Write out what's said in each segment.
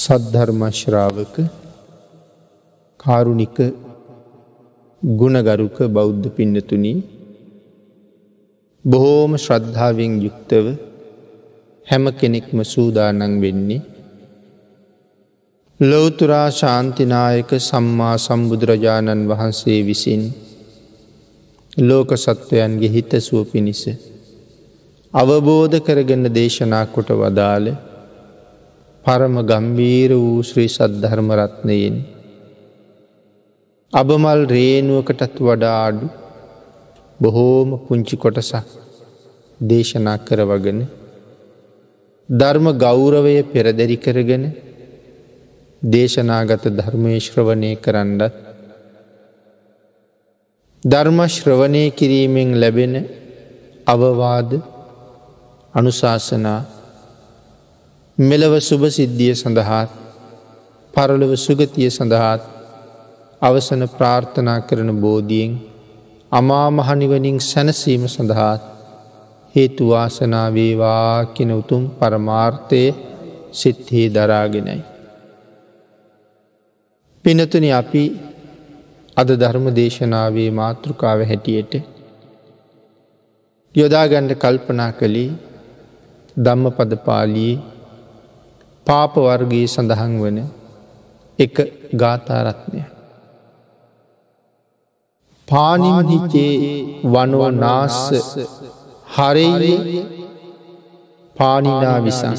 සද්ධර්මශ්‍රාවක කාරුණික ගුණගරුක බෞද්ධ පින්නතුනී බොහෝම ශ්‍රද්ධාවෙන් යුක්තව හැම කෙනෙක්ම සූදානන් වෙන්නේ ලොවතුරා ශාන්තිනායක සම්මා සම්බුදුරජාණන් වහන්සේ විසින් ලෝක සත්වයන්ගේ හිත සුව පිණිස අවබෝධ කරගන්න දේශනා කොට වදාළ පරම ගම්බීර වූ ශ්‍රී සද්ධර්මරත්නයෙන් අබමල් රේනුවකටත් වඩා අඩු බොහෝම පුංචි කොටසක් දේශනා කරවගෙන ධර්ම ගෞරවය පෙරදැරි කරගෙන දේශනාගත ධර්මය ශ්‍රවණය කරන්නත් ධර්මශ්‍රවණය කිරීමෙන් ලැබෙන අවවාද අනුශාසනා මෙලව සුභ සිද්ධිය සඳහාත් පරලොව සුගතිය සඳහාත් අවසන ප්‍රාර්ථනා කරන බෝධියෙන් අමා මහනිවනින් සැනසීම සඳහාත් හේතුවාසනාවේවා කෙන උතුම් පරමාර්ථය සිත්හි දරාගෙනයි. පිනතුන අපි අද ධර්ම දේශනාවේ මාතෘකාව හැටියට යොදාගණ්ඩ කල්පනා කළේ ධම්ම පද පාලී පාප වර්ගයේ සඳහන් වන එක ගාථාරත්නය. පානිමහිචේ වනුවනාස්ස හරේ පානිනා විසං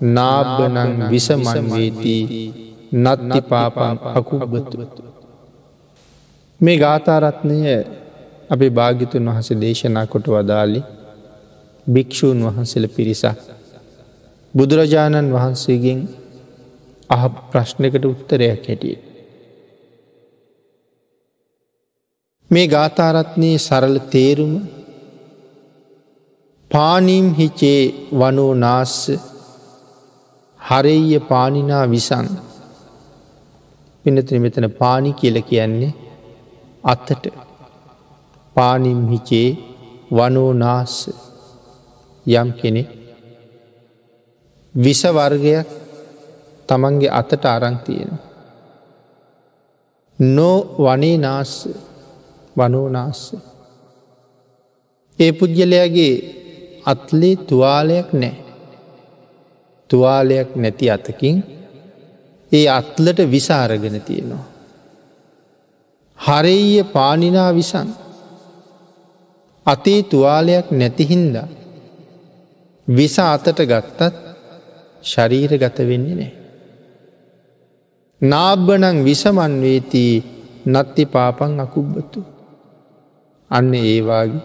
නාබනං විසමන්වේදී නත්ති පාපං අකුබතු. මේ ගාථාරත්නය අපේ භාගිතුන් වහස දේශනා කොට වදාලි භික්‍ෂූන් වහන්සල පිරිසක් බුදුරජාණන් වහන්සේගෙන් අහ ප්‍රශ්නකට උත්තරයක් හැටිය. මේ ගාථාරත්නයේ සරල තේරුම පානීම් හිචේ වනෝ නාස්ස හරෙය පානිනා විසන් පිනතින මෙතන පානි කියල කියන්නේ අත්තට පානිම් හිචේ වනෝ නාස්ස යම් කෙනෙක් විස වර්ගයක් තමන්ගේ අතට අරංතියෙන. නෝ වනේ නාස්ස වනෝනාස්ස. ඒ පුද්ගලයාගේ අත්ලේ තුවාලයක් නෑ. තුවාලයක් නැති අතකින් ඒ අත්ලට විසාරගෙන තියෙනවා. හරෙය පානිනා විසන් අතේ තුවාලයක් නැතිහින්දා විස අතට ගත්තත් ශරීර ගත වෙන්නේ නෑ. නාබ්බනං විසමන්වේතිී නත්ති පාපං අකුබ්බතු. අන්න ඒවාගේ.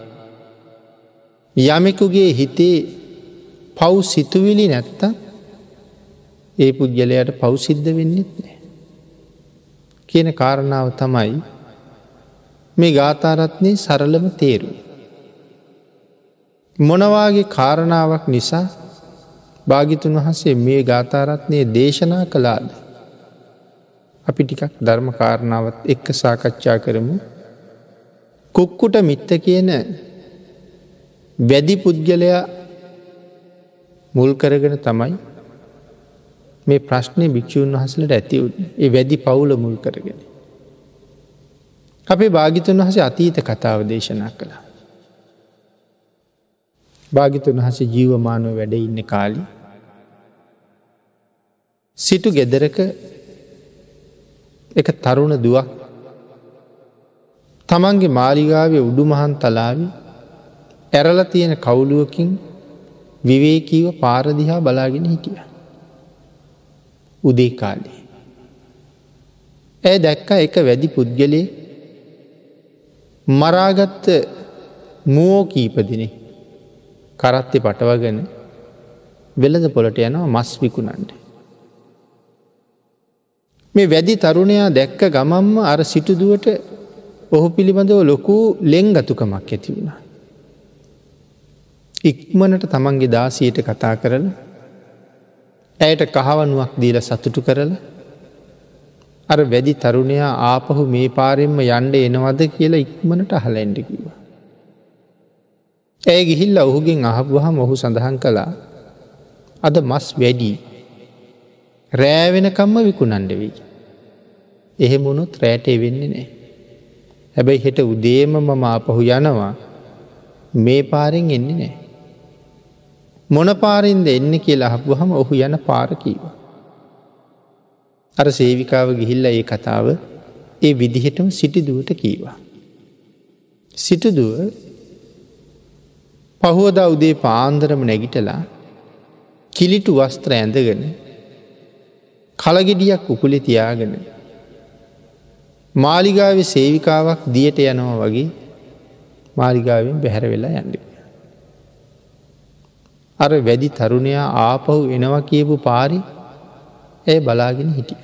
යමෙකුගේ හිතේ පව් සිතුවිලි නැත්ත ඒ පුද්ගලයට පවසිද්ධ වෙන්නෙත් නෑ. කියන කාරණාව තමයි මේ ගාථාරත්නය සරලම තේරු. මොනවාගේ කාරණාවක් නිසා භාගිතුන් වහන්සේ මේ ගාථාරත්නය දේශනා කළාද. අපි ටිකක් ධර්ම කාරණාවත් එක්ක සාකච්ඡා කරමු. කුක්කුට මිත්ත කියන වැදි පුද්ගලයා මුල් කරගෙන තමයි මේ ප්‍රශ්නය භික්‍ෂූන් වහසලට ඇතිවුණ ඒ වැදි පවුල මුල් කරගෙන. අපේ භාගිතුන් වහස අතීත කතාව දේශනා කළා. භාගිතුන් වහස ජීවමානුව වැඩ ඉන්න කාලි සිටු ගෙදරක එක තරුණ දුවක් තමන්ගේ මාලිගාවේ උඩුමහන් තලාවි ඇරල තියෙන කවුලුවකින් විවේකීව පාරදිහා බලාගෙන හිටිය. උදේ කාලේ. ඇය දැක්ක එක වැඩි පුද්ගලේ මරාගත්ත මුවෝ කීපදිනෙ කරත්තෙ පටවගෙන වෙළඳ පොලට යනවා මස් විකුණන්ට. මේ වැදි තරුණයා දැක්ක ගමම්ම අර සිටුදුවට ඔහු පිළිබඳව ලොකු ලෙංගතුකමක් ඇති වුණා. ඉක්මනට තමන්ගේ දාසියට කතා කරල ඇයට කහවනුවක් දීල සතුටු කරල අර වැදි තරුණයා ආපහු මේ පාරෙන්ම යන්ඩ එනවද කියලා ඉක්මනට අහලැන්ඩකිව. ඇය ගිහිල්ල ඔහුගෙන් අහපුහම ඔහු සඳහන් කළා අද මස් වැඩී රෑවෙනකම්ම විකුණන්ඩවී. එහෙමුණුත් රෑට වෙන්නේ නෑ. හැබැයි හෙට උදේම මම ආපහු යනවා මේ පාරෙන් එන්නේ නෑ. මොන පාරින්ද එන්න කියලා අහපුහම ඔහු යන පාරකීව. අර සේවිකාව ගිහිල්ල ඒ කතාව ඒ විදිහටම සිටිදුවට කීවා. සිටදුව පහුවද උදේ පාන්දරම නැගිටලා කිලිටු වස්ත්‍ර ඇඳගෙන කලගෙඩියක් උකුලෙ තියාගෙන මාලිගාව සේවිකාවක් දියට යනවා වගේ මාලිගාවෙන් බැහැර වෙලා යන්ඩි. අර වැඩි තරුණයා ආපහු එනවා කියපු පාරි ඇය බලාගෙන හිටිය.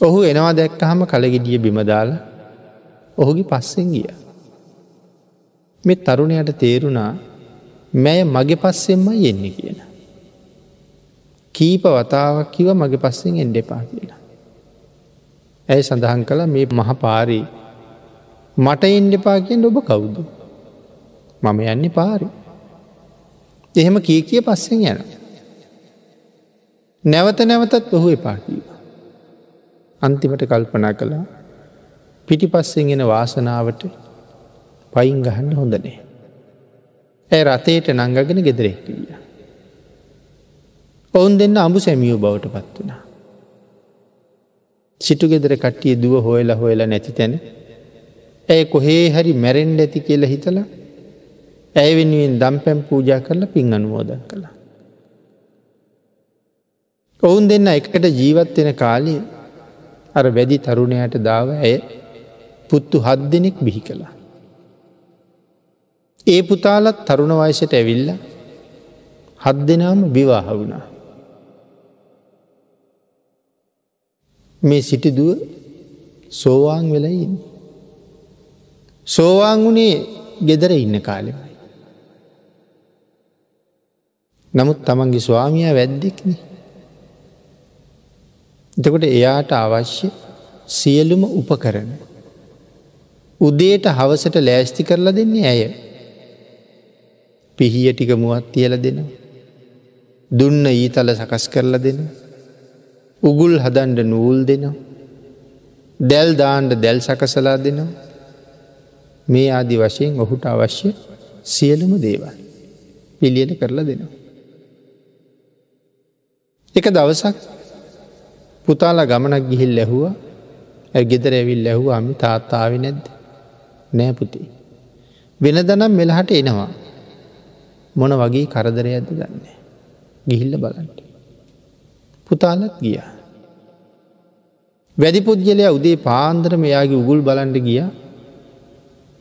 ඔහු එනවා දැක්කහම කලගෙඩිය බිමදාල ඔහුගේ පස්සෙන් ගිය. මෙ තරුණයට තේරුණා මැය මගේ පස්සෙන්ම යෙන්නේ කියන. කීප වතාවක් කිව මගේ පස්සෙන් එන්ඩ එපා කියලා. ඇය සඳහන් කළ මේ මහ පාරී මට එන්ඩ එපා කියෙන් ඔබ කවුද. මම යන්නේ පාරි. එහෙම කිය කිය පස්සෙන් යන. නැවත නැවතත් ඔහු එපා කීව. අන්තිමට කල්පනා කළා පිටි පස්සෙන් එන වාසනාවට පයින් ගහන්න හොඳනේ. ඇ රතේට නංගගෙන ගෙදරෙක්කිය. ඔවුන් දෙන්න අඹු සැමියෝ බවට පත් වනා. සිටු ගෙදර කට්ටිය දුව හොයලා හොයලා නැති තැන ඇය කොහේ හරි මැරෙන්ඩ ඇති කියලා හිතලා ඇය වෙනුවෙන් දම් පැම් පූජා කරලා පින් අනුමෝදන් කළා. ඔවුන් දෙන්න එකට ජීවත්වෙන කාලය අර වැඩි තරුණයට දාව ඇය පුත්තු හත් දෙනෙක් බිහි කළා. ඒ පුතාලත් තරුණ වයසට ඇවිල්ල හත් දෙනාම විවාහ වුණා. මේ සිටිදුව සෝවාන් වෙලයින්. සෝවාන් වුණේ ගෙදර ඉන්න කාලෙමයි. නමුත් තමන්ගේ ස්වාමිය වැද්දෙක්න. එතකොට එයාට අවශ්‍ය සියලුම උපකරන. උදේට හවසට ලෑස්ති කරලා දෙන්නේ ඇය. පිහිය ටික මුවත් තියල දෙනවා. දුන්න ඊතල සකස් කරලා දෙනවා. උගුල් හදන්ඩ නූල් දෙනවා. දැල් දාන්ඩ දැල් සකසලා දෙනවා. මේ ආදි වශයෙන් ඔහුට අවශ්‍ය සියලුම දේවල් පිළියට කරලා දෙනවා. එක දවසක් පුතාලා ගමනක් ගිහිල් ලැහුව ඇ ගෙදර ඇවිල් ලැහුව අමි තාත්තාව නැද්ද නෑපුති. වෙන දනම් මෙලහට එනවා මොන වගේ කරදරය ඇද දන්නේ. ගිහිල්ල බලන්ට. පුතාලත් ගිය. වැඩි පුද්ගලය උදේ පාන්දර මෙයාගේ උගුල් බලන්ඩ ගිය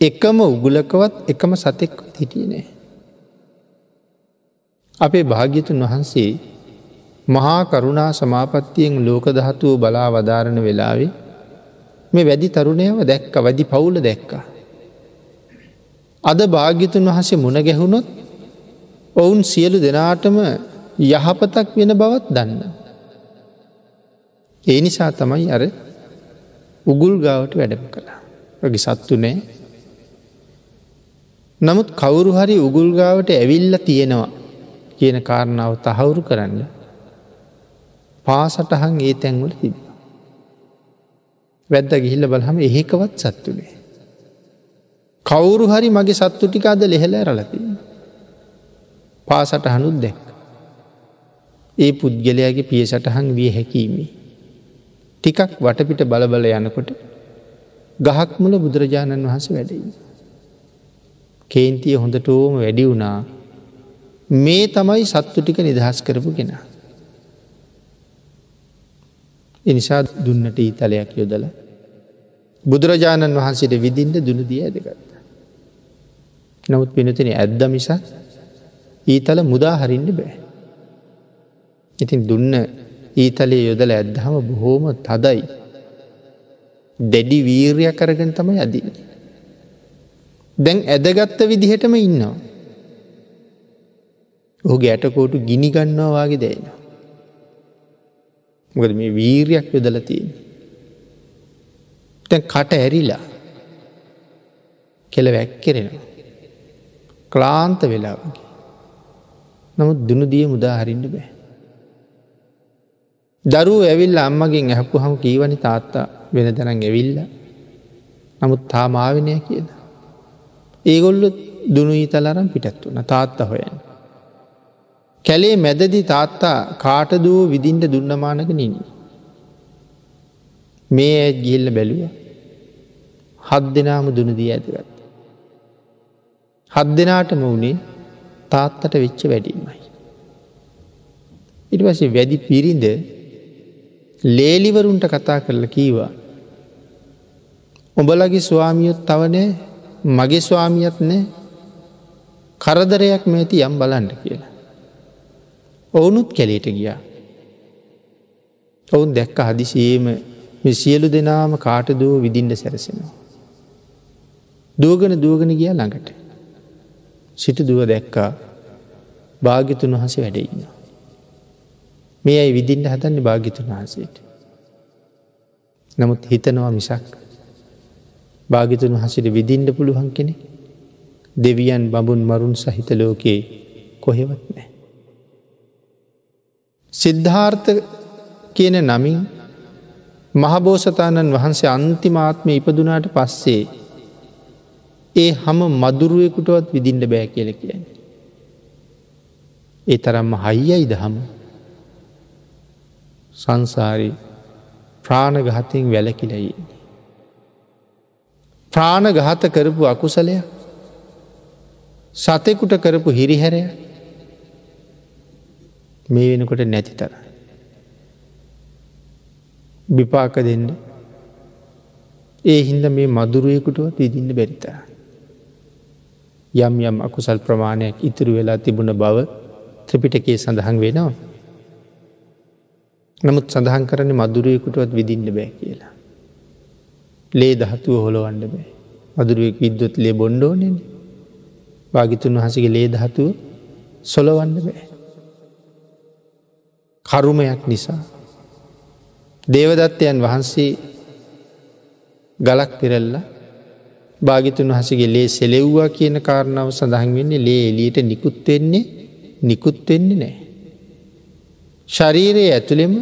එකම උගුලකවත් එකම සතෙක් හිටිය නෑ. අපේ භාග්‍යතුන් වහන්සේ මහා කරුණා සමාපත්තියෙන් ලෝක දහතුව බලා වදාරණ වෙලාවේ මේ වැඩි තරුණයව දැක්ක වැඩි පවුල දැක්කා. අද භාග්‍යතුන් වහසේ මුණ ගැහුණොත් ඔවුන් සියලු දෙනාටම යහපතක් වෙන බවත් දන්න. ඒ නිසා තමයි අර උගුල් ගාවට වැඩම කළා. වගේ සත්තු නෑ. නමුත් කවුරු හරි උගුල් ගාවට ඇවිල්ල තියෙනවා කියන කාරණාව තහවුරු කරන්න පාසටහන් ඒ තැන්වල තිබ. වැද්ද ගිහිල්ල බලහම එහෙකවත් සත්තුනේ. කවුරු හරි මගේ සත්තු ටිකාද ලෙහෙල රලතින්න. පාසට හනුත් දැක්. ඒ පුද්ගලයාගේ පිය සටහන් විය හැකීමේ. ටිකක් වටපිට බලබල යනකොට ගහක් මුල බුදුරජාණන් වහස වැඩයි. කේන්තිය හොඳටෝම වැඩි වුණා මේ තමයි සත්තු ටික නිදහස් කරපු කෙන. එනිසා දුන්නට ඊතලයක් යොදල බුදුරජාණන් වහන්සේට විදින්ට දුනදිය ඇදගත්ත. නමුත් පිනතින ඇද්ද මිසක් ඊතල මුදා හරින්න බෑ. ඉතින් දුන්න ඊතලේ යොදල ඇද්දහම බොහෝම තදයි. දැඩි වීර්ය කරගෙන තමයි අදී. දැන් ඇදගත්ත විදිහටම ඉන්නවා. ඔහුගේ ඇටකෝටු ගිනිගන්නවාගේ දැයිනවා. මොකද මේ වීරයක් යොදල තියෙන. තැන් කට ඇරිලා කෙල වැැක්කෙරෙනවා. ක්ලාන්ත වෙලා වගේ. නමුත් දුනුදිය මුදා හරින්න බෑ. දරුව ඇවිල්ල අම්මගෙන් ඇහපු හම කීවනි තාත්තා වෙන තැනන් ඇවිල්ල නමුත් තාමාවිනය කියලා. ඒගොල්ලු දුනුයි තලරම් පිටත් වන තාත්ත හොයන්. කැලේ මැදදි තාත්තා කාටදුව විදින්ට දුන්නමානක නිනි. මේ ඇත් ගිල්ල බැලුව හත් දෙනාම දුනදී ඇතිගත්. හත් දෙනාටම වුණේ තාත්තට වෙච්ච වැඩීමයි. ඉට පසේ වැඩි පිරිඳ ලේලිවරුන්ට කතා කරල කීවා. ඔබලගේ ස්වාමියොත් තවනෑ මගේ ස්වාමියත් නෑ කරදරයක් මේති යම් බලන්ට කියලා. ඔවුනුත් කැලේට ගියා. ඔවුන් දැක්ක හදිසියේම මෙ සියලු දෙනාම කාට දුව විදින්ට සැරසෙනවා. දුවගන දුවගෙන ගිය ළඟට. සිට දුව දැක්කා භාගිතුන් වහස වැඩඉන්න. මේ අයි විදින්ට හතන්නේ භාගිතුන් වහසේට. නමුත් හිතනවා මිසක් භාගිතුන් වහසිට විදින්ට පුළුවන් කෙනෙ දෙවියන් බඹුන් මරුන් සහිත ලෝකයේ කොහෙවත් නෑ. සිද්ධාර්ථ කියන නමින් මහබෝසතාණන් වහන්සේ අන්තිමාත්ම ඉපදුනාට පස්සේ ඒ හම මදුරුවකුටවත් විදින්ට බෑ කියල කියන. ඒ තරම්ම හයියයි දහම සංසාරි ප්‍රාණගහතයෙන් වැලකිලයි. ප්‍රාණගහත කරපු අකුසලයක් සතෙකුට කරපු හිරිහැරය මේ වෙනකොට නැති තර. විපාක දෙන්න ඒ හින්ද මේ මදුරුවයකුටුවත් විදින්න බැරිතර. යම් යම් අකුසල් ප්‍රමාණයක් ඉතුරු වෙලා තිබුණ බව ත්‍රපිටකේ සඳහන් වෙනවා. නමුත් සඳහන් කරන මදුරුවයකුටුවත් විදින්න බෑ කියලා. ලේ දහතුව හොළොවන්න බෑ මදුරුවෙක් විද්දුත් ලේ බොන්්ඩෝනෙන භාගිතුන් වහසගේ ලේ දහතුව සොලවන්න බෑ. කරුමයක් නිසා. දේවදත්තයන් වහන්සේ ගලක් පෙරල්ලා භාගිතුන් වහසගේ ලේ සෙලෙව්වා කියන කාරණාව සඳහන් වෙන්නේ ලේ එලියට නිකුත්වෙන්නේ නිකුත්වෙන්නේ නෑ. ශරීරයේ ඇතුළෙම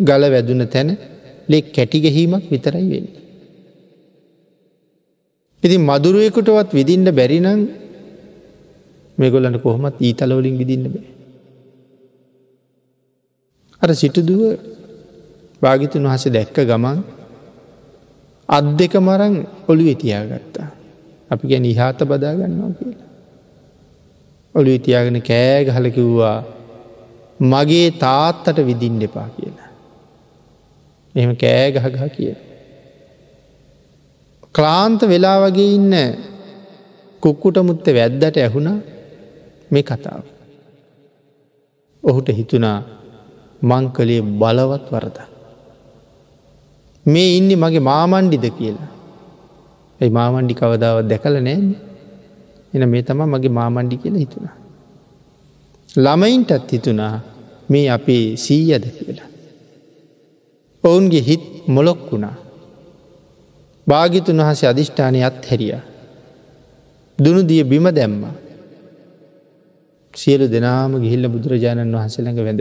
ගල වැදුන තැන ලෙක් කැටිගැහීමක් විතරයි වෙන්න. ඉති මදුරුවයකුටවත් විදින්න බැරිනම් මෙගොලට කොහොමත් ඊතලවලින් විදින්න බෑ. අර සිටුදුව භාගිතුන් වහස දැක්ක ගමන් අත් දෙක මරං ඔළු ඉතියාගත්තා. අපි ගැන ඉහාත බදාගන්නවා කියලා. ඔළු ඉතියාගෙන කෑගහලකිව්වා මගේ තාත්තට විදින්න එපා කියලා. එම කෑගහගහ කිය. ක්ලාන්ත වෙලා වගේ ඉන්න කුක්කුට මුත්ත වැද්දට ඇහුණ මේ කතාව. ඔහුට හිතුනා මං කළේ බලවත් වරද. මේ ඉන්න මගේ මාමණ්ඩිද කියලා. ඇයි මාමණ්ඩි කවදාවත් දැකල නෑන එන මේ තම මගේ මාමණ්ඩි කියලා හිතුණා. ළමයින්ටත් හිතුනා මේ අපේ සීයද කියලා. ඔවුන්ගේ හිත් මොලොක් වුණා. භාගිතුන් වහසේ අධිෂ්ඨානය අත් හැරිය. දුනුදිය බිම දැම්ම. සියලු දෙනාම ගිහිල්ල බුදුරජාණන් වහන්සේළඟ වැඳ.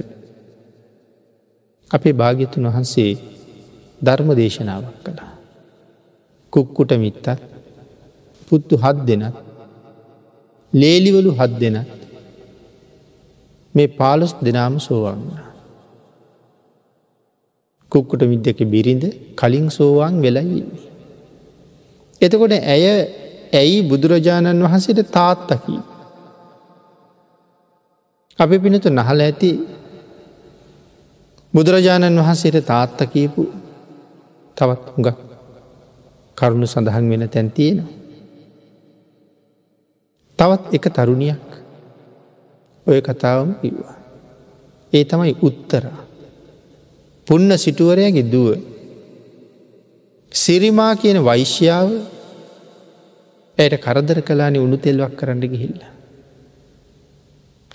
අපේ භාග්‍යතුන් වහන්සේ ධර්ම දේශනාවක් කළා. කුක්කුට මිත්තත් පුත්තු හත් දෙනත් ලේලිවලු හත් දෙනත් මේ පාලොස් දෙනාම සෝවන් වුණ. කුක්කුට මිද්දක බිරිඳ කලින් සෝවාන් වෙලයි. එතකොට ඇය ඇයි බුදුරජාණන් වහන්සේට තාත්තකී. අපි පිනතු නහල ඇති බුදුරජාණන් වහන්සේට තාත්ත කියපු තවත් හුඟක් කරුණු සඳහන් වෙන තැන් තියෙනවා. තවත් එක තරුණියක් ඔය කතාවම කිව්වා. ඒ තමයි උත්තරා. පුන්න සිටුවරයගේ දුව. සිරිමා කියන වෛශ්‍යාව ඇයට කරදර කලානි උුණු තෙල්වක් කරන්න ගිහිල්ල.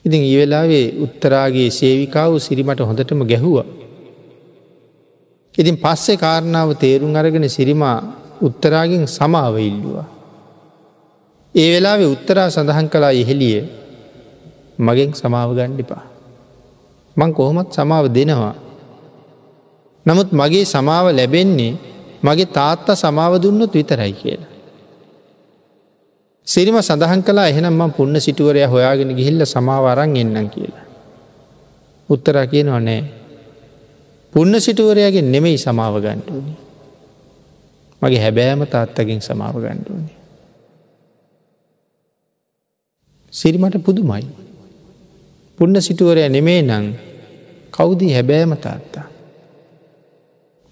ඉතින් ඒවෙලාවේ උත්තරාගේ සේවිකාව සිරිමට හොඳටම ගැහුවා. ඉතින් පස්සේ කාරණාව තේරුම් අරගෙන සිරිමා උත්තරාගෙන් සමාව ඉල්ලුවා. ඒ වෙලාවේ උත්තරා සඳහන් කලා ඉහෙලිය මගෙන් සමාව ගණ්ඩිපා. මං කොහොමත් සමාව දෙනවා නමුත් මගේ සමාව ලැබෙන්නේ මගේ තාත්තා සමාව දුන්නොත් විතරයි කියලා. සිරිම සඳහන් කලා එහෙනම් ම පුන්න සිටුවරය හොයාගෙන ගිහිල්ල සමාවරන් එන්නම් කියලා. උත්තර කියනවා නෑ. පුන්න සිටුවරයාගේ නෙමෙයි සමාව ගණ්ඩුවනි. මගේ හැබෑම තාත්තකින් සමාව ගණ්ඩුවනි. සිරිමට පුදුමයි. පුන්න සිටුවරය නෙමේ නං කෞුදී හැබෑම තාත්තා.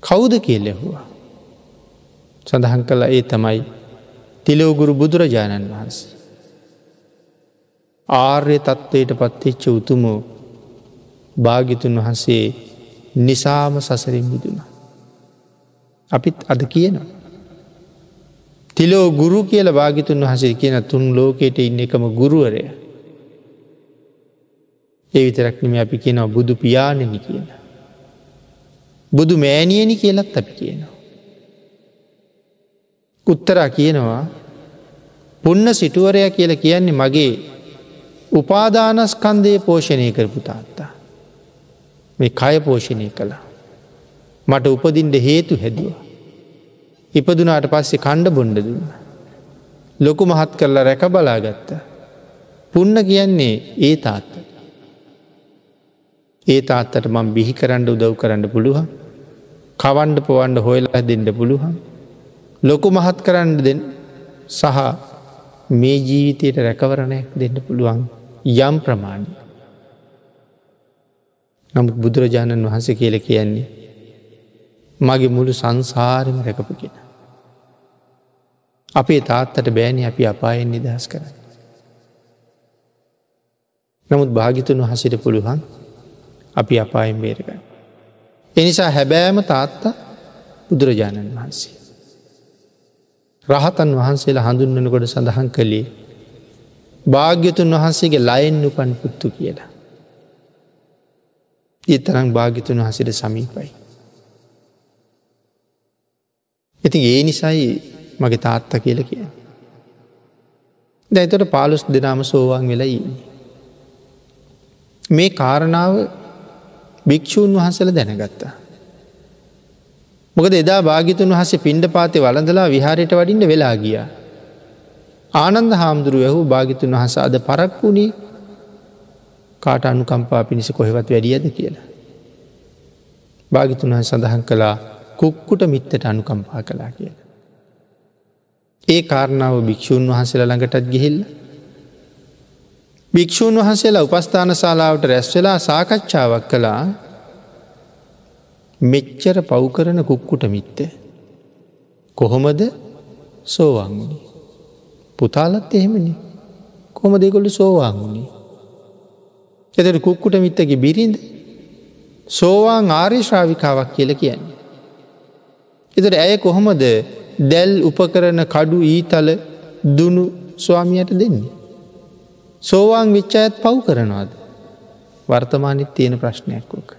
කෞුද කියලෙහුවා. සඳහන් කළ ඒ තමයි තිලෝගුරු බුදුරජාණන් වහන්සේ. ආර්ය තත්ත්වයට පත්තිච්ච උතුමෝ භාගිතුන් වහන්සේ නිසාම සසරින් මිදුණ. අපිත් අද කියනවා. තිලෝ ගුරු කියල භාගිතුන් වහසේ කියන තුන් ලෝකයට ඉන්න එකම ගුරුවරය. ඒ විතරක්නම අපි කියනවා බුදු පියාණනි කියන. බුදු මෑණියනි කියලත් අපි කියනවා. උත්තරා කියනවා පුන්න සිටුවරය කියල කියන්නේ මගේ උපාදානස්කන්දය පෝෂණය කරපු තාත්තා. මේ කය පෝෂණය කළා. මට උපදින්ට හේතු හැදුව. ඉපදුනාට පස්සේ කණ්ඩ බොන්්ඩ දුන්න. ලොකු මහත් කරලා රැක බලාගත්ත. පුන්න කියන්නේ ඒ තාත්ත. ඒ තාත්තට මං බිහි කරන්න උදව් කරන්න පුළුවන් කවන්ඩ පොවන්ඩ හොයලා දෙන්න පුළුවන් ලොකු මහත් කරන්න දෙ සහ මේ ජීවිතයට රැකවරණයක් දෙන්න පුළුවන් යම් ප්‍රමාණි. නමුත් බුදුරජාණන් වහන්සේ කියල කියන්නේ මගේ මුළු සංසාරම රැකපු කියෙන. අපේ තාත්තට බෑනි අපි අපායෙන් නිදහස් කර. නමුත් භාගිතුන් වහසිට පුළුවන් අපි අපායෙන් බේරගන්න. එනිසා හැබෑම තාත්තා බුදුරජාණන් වහන්සේ. රහතන් වහන්සේලා හඳුන්වනකොට සඳහන් කළේ භාග්‍යතුන් වහන්සේගේ ලයින් උපන් පුත්තු කියලා. ඉතරං භාගිතුන් වහසිට සමීපයි. ඉති ඒ නිසයි මගේ තාත්ත කියල කිය. දැතට පාලුස් දෙනාම සෝවාන් වෙලා ඉන්නේ. මේ කාරණාව භික්‍ෂූන් වහන්සල දැනගත්තා. මොකද එදා භාගිතුන් වහසේ පිණ්ඩ පාතය වලඳලා විහාරයට වඩින්න වෙලා ගිය. ආනන්ද හාමුදුරුව ඇහු භාගිතුන් වහස අද පරක් වුණේ කාට අනුකම්පා පිණිස කොහෙවත් වැඩියද කියලා. භාගිතුන් වහ සඳහන් කළා කුක්කුට මිත්තට අනුකම්පා කලා කියලා. ඒ කාරණාව භික්‍ෂූන් වහන්සේලා ළඟටත් ගිහිල්ල. භික්‍ෂූන් වහන්සේලා උපස්ථාන ශලාවට රැස් වෙලා සාකච්ඡාවක් කළා මෙච්චර පව්කරන කුක්කුට මිත්ත. කොහොමද සෝවංගුණි. පුතාලත් එහෙමනි කොම දෙකොල්ලු සෝවාංගුණි. එතට කුක්කුට මිත්තගේ බිරිඳ සෝවාන් ආර්ය ශ්‍රාවිකාවක් කියල කියන්නේ. එතට ඇය කොහොමද දැල් උපකරන කඩු ඊතල දුනු ස්වාමියයට දෙන්නේ. සෝවාන් විච්චායත් පව් කරනවාද. වර්තමානිත් තියෙන ප්‍රශ්නයක් ෝක.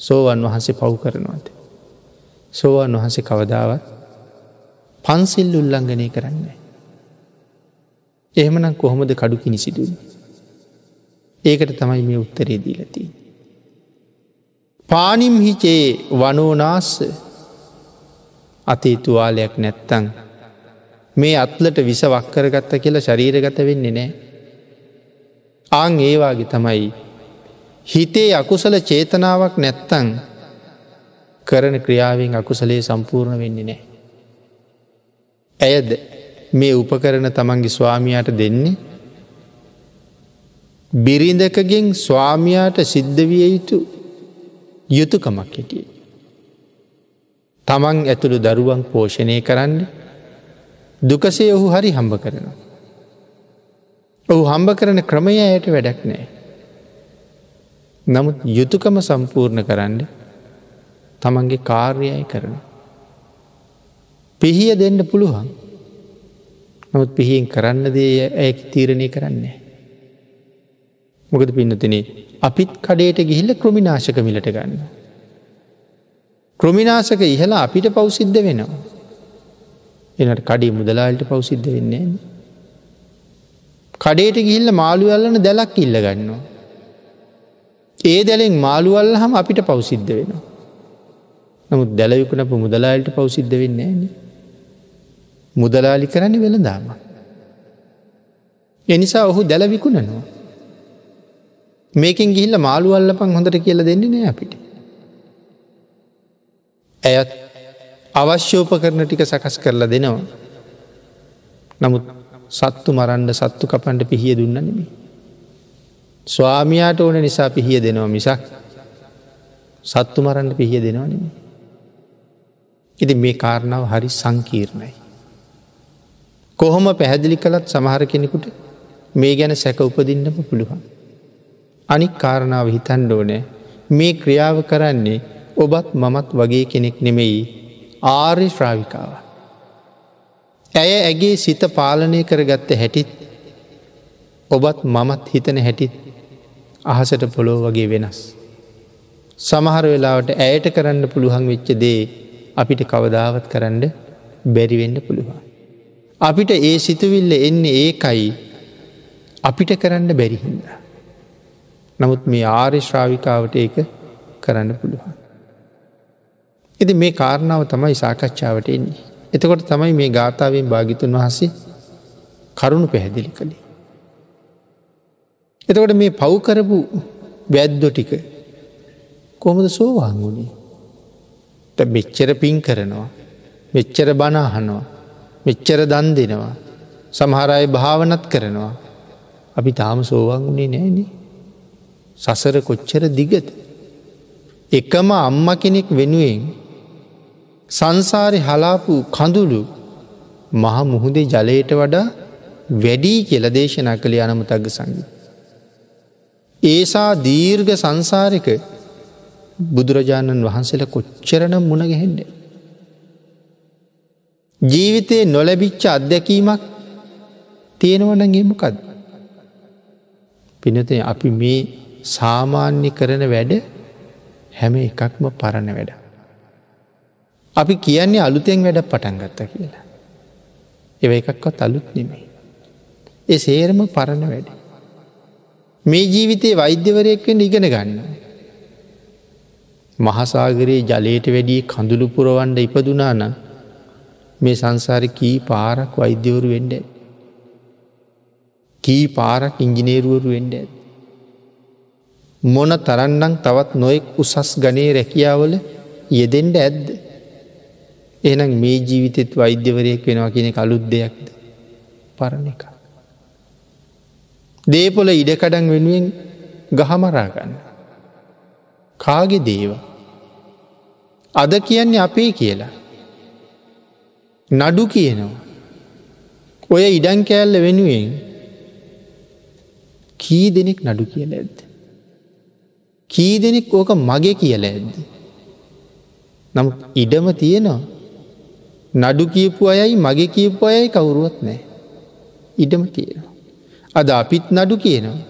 සෝවන් වහන්සේ පව් කරනවාද. සෝවන් වහන්සේ කවදාවත් පන්සිල් උල්ලංඝනය කරන්නේ. එහෙමනම් කොහොමද කඩු කිනිසිදුන්. ඒකට තමයි මේ උත්තරේ දීලතිී. පානිම්හිචේ වනෝනාස්ස අතේ තුවාලයක් නැත්තං මේ අත්ලට විස වක්කරගත්ත කියලා ශරීරගත වෙන්නේ නෑ. ආං ඒවාගේ තමයි හිතේ අකුසල චේතනාවක් නැත්තං කරන ක්‍රියාවෙන් අකුසලේ සම්පූර්ණ වෙන්නේ නෑ. ඇයද මේ උපකරන තමන්ගේ ස්වාමියයට දෙන්නේ බිරිඳකගෙන් ස්වාමියයාට සිද්ධ විය යුතු යුතුකමක් හිටිය. තමන් ඇතුළු දරුවන් පෝෂණය කරන්න දුකසේ ඔහු හරි හම්බ කරනවා. ඔහු හම්බ කරන ක්‍රමය ඇයට වැඩක් නෑ. නමුත් යුතුකම සම්පූර්ණ කරන්න තමන්ගේ කාර්යයි කරන. පිහිය දෙන්න පුළුවන් නොත් පිහියෙන් කරන්න දේ ඇය තීරණය කරන්නේ. මොකද පින්නතිනේ අපිත් කඩේට ගිහිල්ල ක්‍රමිනාශක මිලට ගන්න. ක්‍රමිනාසක ඉහලා අපිට පවසිද්ධ වෙනවා. එනට කඩේ මුදලාල්ට පවසිද්ධ වෙන්නේ. කඩේට ගිහිල්ල මාළුවල්ලන දැලක් ඉල්ල ගන්නවා. ඒ දැලෙන් මාළුවල්ල හම අපිට පවසිද්ධ වෙනවා. නමුත් දැලයකුණපු මුදලාලට පවසිද්ධ වෙන්න න. මුදලාලි කරන්න වෙළදාම. එනිසා ඔහු දැල විකුණනවා. මේකින් ගිහිල්ල මාළු අල්ලපන් හොඳට කියල දෙන්නේ නෑ අපිට. ඇයත් අවශ්‍යෝප කරන ටික සකස් කරලා දෙනවා. නමුත් සත්තු මරන්ඩ සත්තු කපන්ට පිහිය දුන්න නෙමේ. ස්වාමයාට ඕන නිසා පිහිය දෙනවා මිසක් සත්තු මරන්න පිහිය දෙනවා නෙමේ. ඉති මේ කාරණාව හරි සංකීර්ණයි. කොහොම පැහැදිලි කළත් සමහර කෙනෙකුට මේ ගැන සැක උපදින්නම පුළුවන්. අනික් කාරණාව හිතන් ඕනෑ මේ ක්‍රියාව කරන්නේ ඔබත් මමත් වගේ කෙනෙක් නෙමෙයි ආර්ය ශ්‍රාවිකාව. ඇය ඇගේ සිත පාලනය කරගත්ත හැටිත් ඔබත් මමත් හිතන හැටිත් අහසට පොලෝ වගේ වෙනස්. සමහර වෙලාවට ඇයට කරන්න පුළුවන් වෙච්ච දේ අපිට කවදාවත් කරන්න බැරිවෙන්න පුළුවන්. අපිට ඒ සිතුවිල්ල එන්නේ ඒකයි අපිට කරන්න බැරිහින්ද. නමුත් මේ ආර්ය ශ්‍රාවිකාවට ඒක කරන්න පුළුවන්. එති මේ කාරණාව තමයි සාකච්ඡාවට එන්නේ. එතකොට තමයි මේ ගාථාවෙන් භාගිතුන් වහසේ කරුණු පැහැදිලි කළේ. එතකොට මේ පව්කරපු වැද්දො ටික කොමද සෝවාංගුණේ මෙච්චර පින් කරනවා මෙච්චර බනාහනවා මෙච්චර දන් දෙනවා සමහරය භාවනත් කරනවා. අපි තාම සෝවාංගුණේ නෑනේ සසර කොච්චර දිගත එකම අම්ම කෙනෙක් වෙනුවෙන් සංසාරය හලාපු කඳුළු මහ මුහුදේ ජලයට වඩා වැඩී කියල දේශනා කළ යනමුතක්ග සංගි. ඒසා දීර්ඝ සංසාරක බුදුරජාණන් වහන්සේල කොච්චරනම් මුණගැහෙන්ඩ. ජීවිතයේ නොලැබිච්ච අත්දැකීමක් තියෙනවනගේමකද. පිනත අපි මේ සාමාන්‍ය කරන වැඩ හැම එකක්ම පරණ වැඩ. අපි කියන්නේ අලුතෙන් වැඩ පටන් ගත්ත කියලා. එව එකක්වත් අලුත් නෙමෙයි. ඒ සේරම පරණ වැඩ. මේ ජීවිතයේ වෛද්‍යවරයෙක්වෙන් ඉගෙන ගන්න. මහසාගරයේ ජලයට වැඩිය කඳුළු පුරවන්ඩ ඉපදුනාන මේ සංසාර කී පාරක් වෛද්‍යවරු වෙන්ඩ. කී පාරක් ඉංජිනේරුවරු වෙන්ඩ ඇත්. මොන තරන්නම් තවත් නොයෙක් උසස් ගනේ රැකියාවල යෙදෙන්ට ඇද්ද. එනම් මේ ජීවිතෙත් වෛද්‍යවරයෙක් වෙනවා කියෙන කළුත් දෙයක්ද පරණ එක. දේපොල ඉඩකඩන් වෙනුවෙන් ගහමරාගන්න. කාගෙ දේව. අද කියන්නේ අපේ කියලා. නඩු කියනවා. ඔය ඉඩන් කෑල්ල වෙනුවෙන් කී දෙනෙක් නඩු කියල ඇද්ද. කී දෙනෙක් ඕක මගේ කියල ඇද්ද. නම් ඉඩම තියෙනවා නඩු කියපු අයයි මගේ කියපු අයයි කවුරුවත් නෑ. ඉඩම තියෙනවා. අද අපිත් නඩු කියනවා.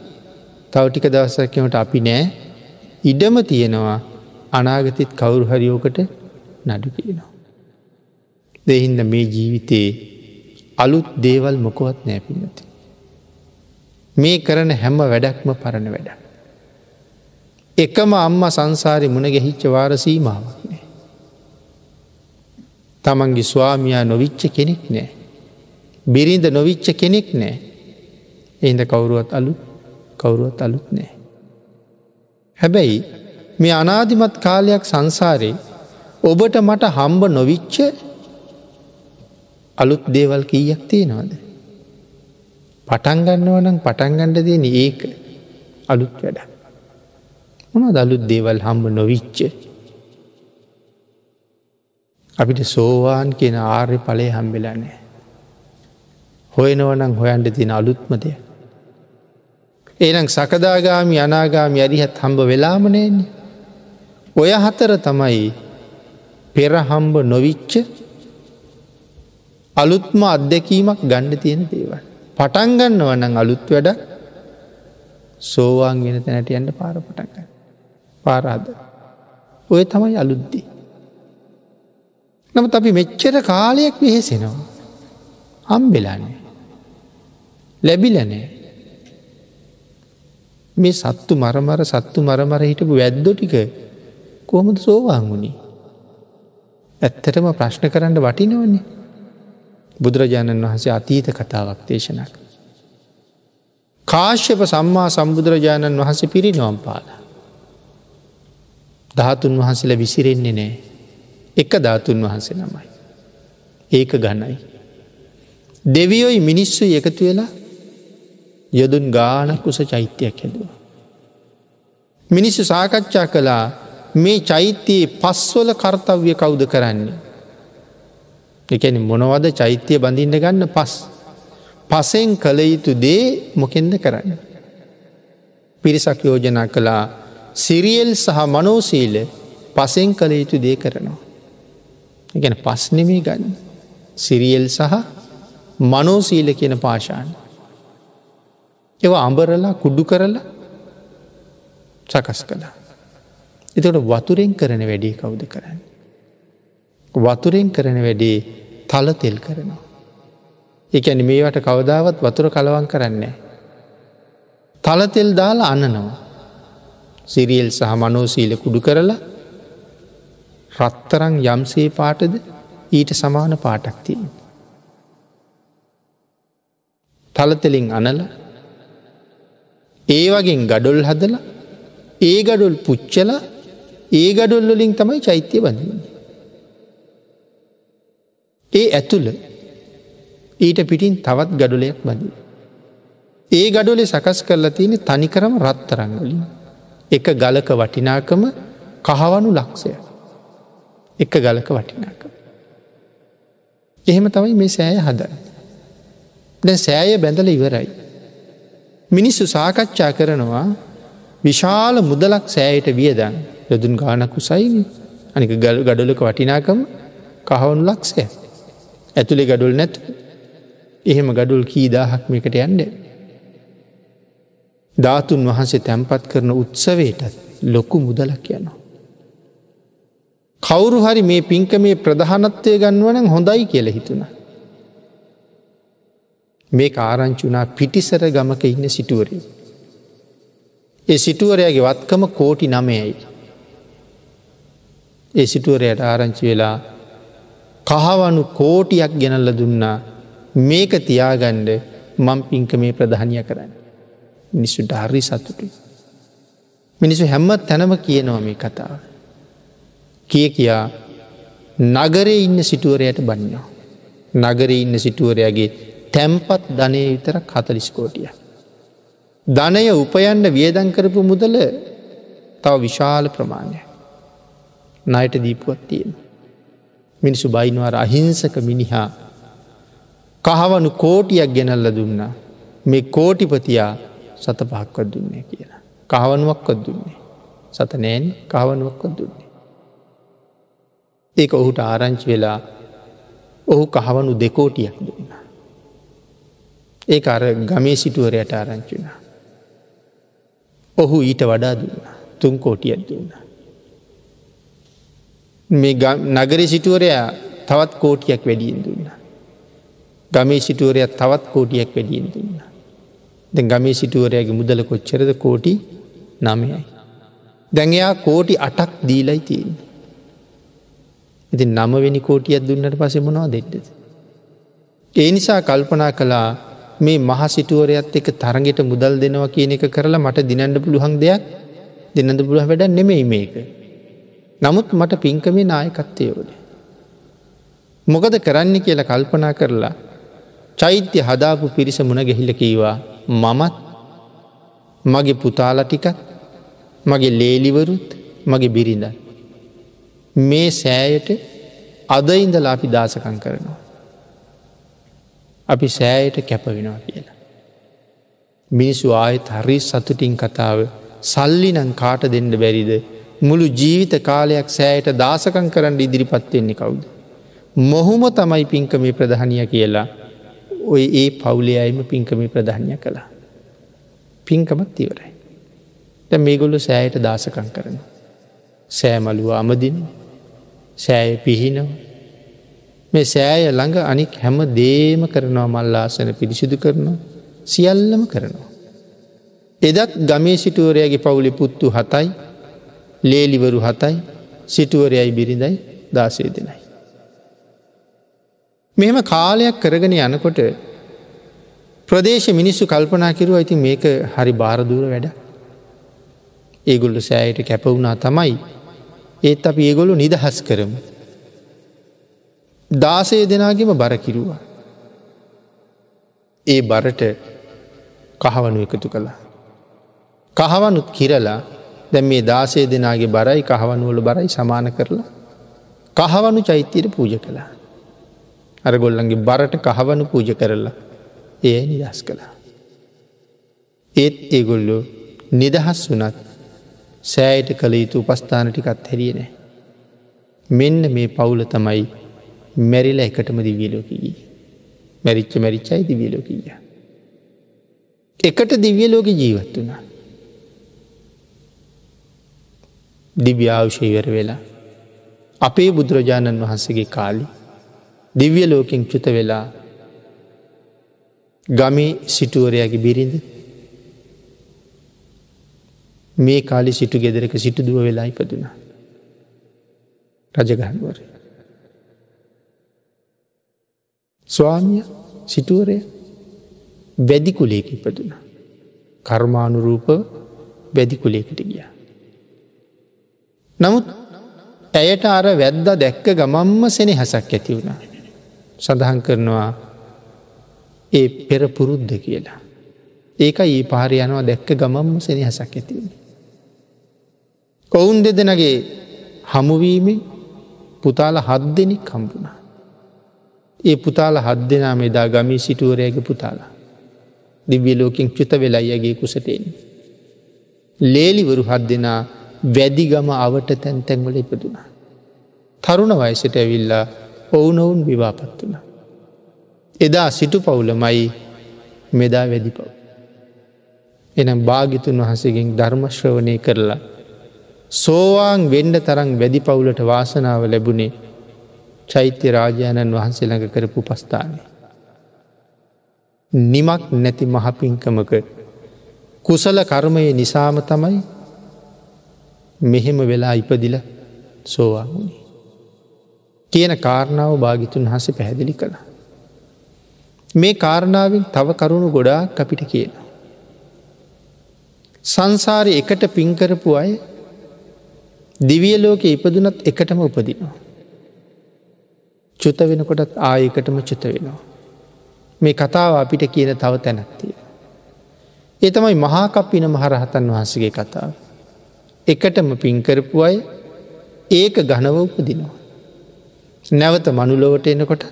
තවටික දවසක්කමට අපි නෑ ඉඩම තියෙනවා අනාගතිත් කවුරු හරිෝකට නඩු කියනවා. දෙහින්ද මේ ජීවිතයේ අලුත් දේවල් මොකොවත් නෑපිනති. මේ කරන හැම වැඩක්ම පරණ වැඩ. එකම අම්ම සංසාරි මුණ ගැහිච්ච වාර සීමාවක් නෑ. තමන්ගේ ස්වාමයා නොවිච්ච කෙනෙක් නෑ. බිරිඳ නොවිච්ච කෙනෙක් නෑ. එහිද කවුරුවත් අලුත් කවුරුවත් අලුත් නෑ. හැබැයි මේ අනාධිමත් කාලයක් සංසාරේ ඔබට මට හම්බ නොවිච්ච අලුත් දේවල් කීයක් තියෙනවද. පටන්ගන්නව නම් පටන්ගණ්ඩ දෙන ඒක අලුත් වැඩ. මොන දළුත් දේවල් හම්බ නොවිච්චේ අපිට සෝවාන් කියෙන ආර්ය පලය හම්බෙලන්නේ. හොයනවනං හොයන්ට තින අලුත්මදය. ඒනම් සකදාගාමි අනාගාමි අරිහත් හම්බ වෙලාමනයන්නේ. ඔය හතර තමයි පෙරහම්බ නොවිච්ච අලුත්ම අත්දැකීමක් ගණ්ඩ තියෙන දේවල්. පටන්ගන්න වනං අලුත් වැඩ සෝවාන් ගෙන තැනට යන්න පාර පටන්ගන්න. පාරාද. ඔය තමයි අලුද්දී. නමුත් අපි මෙච්චර කාලයක් වෙහෙසෙනවා. හම්බෙලාන්නේ. ලැබිලනෑ. මේ සත්තු මරමර සත්තු මරමර හිටපු වැද්දො ටික කොහොමද සෝවාංගුණි. ඇත්තටම ප්‍රශ්න කරන්න වටිනවන්නේ. බුදුරජාණන් වහන්සේ අතීත කතාවක් දේශනක්. කාශ්‍යප සම්මා සම්බුදුරජාණන් වහස පිරිනොම් පාල. ධාතුන් වහසල විසිරෙන්නේ නෑ. එක ධාතුන් වහන්සේ නමයි. ඒක ගණයි. දෙවියොයි මිනිස්සු එකතු වෙලා යොදුන් ගානක් උස චෛත්‍යයක් හැදුව. මිනිස්සු සාකච්ඡා කළා මේ චෛත්‍යයේ පස්වල කර්තව්‍ය කවුද කරන්නේ. එකැන මොනවද චෛත්‍යය බඳින්න ගන්න පස්. පසෙන් කළ යුතු දේ මොකෙන්ද කරන්න. පිරිසක් යෝජනා කළා සිරියල් සහ මනෝසීල පසෙන් කළ යුතු දේ කරනවා. ගැන පස්නෙමේ ගන්න. සිරියල් සහ මනෝසීල කියන පාශාන. ඒව අඹරලා කුඩු කරලා සකස් කළා. එතට වතුරෙන් කරන වැඩේ කවුද කරන්න. වතුරෙන් කරන වැඩේ තල තෙල් කරනවා. එකැන මේවට කවදාවත් වතුර කලවන් කරන්නේ. තලතෙල් දාලා අන්නනවා. සිරියල් සහ මනෝසීල කුඩු කරලා රත්තරං යම්සේ පාටද ඊට සමාන පාටක් තියෙන්. තලතෙලින් අනල ඒ වගෙන් ගඩොල් හදල ඒ ගඩොල් පුච්චල ඒ ගඩොල්ලොලින් තමයි චෛත්‍යය බඳන්න. ඒ ඇතුළ ඊට පිටින් තවත් ගඩුලයක් බඳ. ඒ ගඩුලේ සකස් කරලා තියෙන තනිකරම රත්තරංගලින්. එක ගලක වටිනාකම කහවනු ලක්ෂය. එක ගලක වටිනාකම. එහෙම තමයි මේ සෑය හදන්න. දැ සෑය බැඳල ඉවරයි. මිනිස්සු සාකච්ඡා කරනවා විශාල මුදලක් සෑයට වියදන් යොදුන් ගානකු සයිනි අනික ගල් ගඩලක වටිනාකම කහවුණු ලක්ෂය ඇතුළේ ගඩුල් නැතු එහෙම ගඩුල් කීදාහක් මේකට යන්ඩ. ධාතුන් වහන්සේ තැන්පත් කරන උත්සවයටත් ලොකු මුදලක් යනවා. කවුරු හරි මේ පින්ක මේ ප්‍රධානත්වය ගන්වන හොඳයි කියල හිතුණ. මේ ආරංචුනා පිටිසර ගමක ඉන්න සිටුවරින්. ඒ සිටුවරයාගේ වත්කම කෝටි නමයයි. ඒ සිටුවරයට ආරංචි වෙලා කහවනු කෝටියක් ගෙනල්ල දුන්නා මේක තියාගණ්ඩ මං පින්ක මේ ප්‍රධානය කරන්න. මිනිස්සු ධර්රි සතුටුයි. මිනිසු හැම්ම තැනම කියනවා මේ කතාව. කිය කියා නගරේ ඉන්න සිටුවරයට බන්නවා. නගරේ ඉන්න සිටුවරයාගේ තැම්පත් ධනය විතර කතලිස්කෝටිය. ධනය උපයන්ඩ වියදන් කරපු මුදල තව විශාල ප්‍රමාණය. නයට දීපුවත් තියෙන. මිනිසු බයිනවාර අහිංසක මිනිහා කහවනු කෝටියක් ගෙනල්ල දුන්නා. මේ කෝටිපතියා සත පහක්වත් දුන්නේ කියලා. කහවනුවක්කොත් දුන්නේ. සත නෑන් කහවනුවක්කොත් දුන්නේ. ඒක ඔහුට ආරංචි වෙලා ඔහු කහවනු දෙකෝටියක් දුන්න. ඒ අර ගමේ සිටුවරයට ආරංචිුණ. ඔහු ඊට වඩා දුන්න තුන් කෝටියක් දුන්න. මේ නගරි සිටුවරයා තවත් කෝටියක් වැඩියෙන් දුන්න. ගමේ සිටුවරයක් තවත් කෝටියක් වැඩියෙන් දුන්න. ද ගමේ සිටුවරයාගේ මුදල කොච්චරද කෝටි නමයයි. දැඟයා කෝටි අටක් දීලයි තියෙන්. ඉති නමවෙනි කෝටියක් දුන්නට පසෙ මොනවා දෙන්නද. ඒ නිසා කල්පනා කලා මේ මහසිටුවරයත් එක තරගෙට මුදල් දෙනවා කියන එක කරලා මට දිනන්ඩ පුළුවන් දෙයක් දෙන්නද පුළුව වැඩ නෙමෙයි මේක. නමුත් මට පින්කමේ නායකත්තය ඕනේ. මොකද කරන්න කියලා කල්පනා කරලා චෛත්‍ය හදාපු පිරිස මුණ ගෙහිල කීවා මමත් මගේ පුතාල ටිකත් මගේ ලේලිවරුත් මගේ බිරිඳ. මේ සෑයට අද ඉඳලා අපි දාසකං කරනවා. අපි සෑයට කැපවෙනවා කියලා. මිනිස්සු ආයත් හරි සතුටින් කතාව සල්ලිනං කාට දෙන්න බැරිද මුළු ජීවිත කාලයක් සෑයට දාසකං කරන්න ඉදිරිපත්වෙන්නේ කවුද. මොහුම තමයි පින්කමේ ප්‍රධානිය කියලා ඔය ඒ පවුලේ අයිම පින්කමේ ප්‍රධානය කළා. පින්කමත් ඉවරයි. ද මේගොල්ලු සෑයට දාසකං කරන. සෑමලුව අමදින සෑය පිහිනව මේ සෑය ළඟ අනික් හැම දේම කරනවා මල්ලාසන පිරිසිදු කරනවා සියල්ලම කරනවා. එදත් ගමේ සිටුවරයාගේ පවුලි පුත්තු හතයි ලේලිවරු හතයි සිටුවරයයි බිරිඳයි දාසය දෙනයි. මෙහෙම කාලයක් කරගෙන යනකොට ප්‍රදේශ මිනිස්සු කල්පනා කිරුව ඇති මේක හරි බාරදූර වැඩ. ඒගොල්ලු සෑයට කැපවුණා තමයි ඒත් අපි ඒගොලු නිදහස් කරමු. දාසය දෙනාගෙම බර කිරුවා. ඒ බරට කහවනු එකතු කළා. කහවනුත් කිරලා දැ මේ දාසය දෙනාගේ බරයි කහවනුවල බරයි සමාන කරලා කහවනු චෛත්‍යයට පූජ කළා. අරගොල්ලන්ගේ බරට කහවනු පූජ කරලා ඒ නිදස් කළා. ඒත් ඒගොල්ලෝ නිදහස් වනත් සෑයට කළ යුතු උපස්ථාන ටිකත් හැරිය නෑ. මෙන්න මේ පවුල තමයි මැරිල එකටම දිවියලෝකී. මැරිච්ච මැරිච්චයි දිවියලෝකීය. එකට දිවියලෝක ජීවත් වනා. දිව්‍යාවශයවර වෙලා අපේ බුදුරජාණන් වහන්සේගේ කාලි දිව්‍ය ලෝකින් චුත වෙලා ගමේ සිටුවරයාගේ බිරිඳ මේ කාලි සිටු ගෙදරක සිටු දුව වෙලා ඉපදුන. රජගහන්වර. ස්වාමිය සිටුවරය බැදිකුලේක ඉපදුන. කර්මානුරූප බැදිකුලේකට ගිය. නමුත් ඇයට අර වැද්ද දැක්ක ගමම්ම සෙනෙ හසක් ඇති වුණා. සඳහන් කරනවා ඒ පෙර පුරුද්ධ කියලා. ඒක ඒ පාරි යනවා දැක්ක ගමම්ම සෙනෙ හසක් ඇතිවුණ. ඔවුන් දෙදෙනගේ හමුවීමෙන් පුතාල හත් දෙනෙක් කම්පුුණා. ඒ පුතාල හත් දෙනා මෙදා ගමී සිටුවරයගේ පුතාලා. දිව්‍යලෝකින් චුත වෙලයියගේ කුසටෙන්. ලේලිවරු හත් දෙනා වැදිගම අවට තැන් තැන්වල ඉපදුනා. තරුණ වයසට ඇවිල්ලා ඔවුනොවුන් විවාපත් වුණ. එදා සිටු පවුලමයි මෙදා වැදි පව්. එනම් භාගිතුන් වහසගෙන් ධර්මශ්‍රවනය කරලා සෝවාන් වෙන්ඩ තරම් වැඩි පවුලට වාසනාව ලැබුණේ චෛත්‍ය රාජාණන් වහන්සේ ළඟ කරපු පස්ථානය. නිමක් නැති මහපින්කමක කුසල කර්මය නිසාම තමයි මෙහෙම වෙලා ඉපදිල සෝවා වුණේ. කියන කාරණාව භාගිතුන් හස පැහැදිලි කළ. මේ කාරණාවෙන් තව කරුණු ගොඩාක් අපිට කියන. සංසාරය එකට පින්කරපු අය දිවියලෝක ඉපදුනත් එකටම උපදිනවා. චුත වෙනකොටත් ආයකටම චුත වෙනවා. මේ කතාව අපිට කියන තව තැනැත්තිය. ඒ තමයි මහාකප්පින මහරහතන් වහන්සගේ කතාව. එකටම පින්කරපු අය ඒක ගනව උපදිනවා. නැවත මනුලොවට එනකොට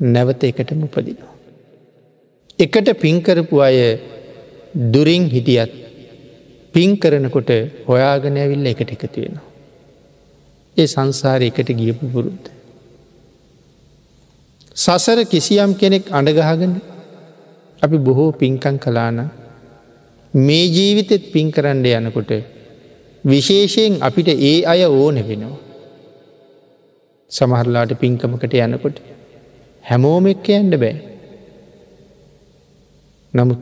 නැවත එකටම උපදිනවා. එකට පින්කරපු අය දුරින් හිටියත් පින් කරනකොට හොයාගෙන ඇවිල්ල එකට එකතු වෙනවා. ඒ සංසාර එකට ගියපු පුරුද්ධ. සසර කිසියම් කෙනෙක් අඩගහගෙන අපි බොහෝ පින්කං කලාන මේ ජීවිතෙත් පින් කරන්න යනකොට විශේෂයෙන් අපිට ඒ අය ඕන වෙනවා. සමහරලාට පින්කමකට යනකොට හැමෝම එක්ක යන්ඩ බෑ. නමුත්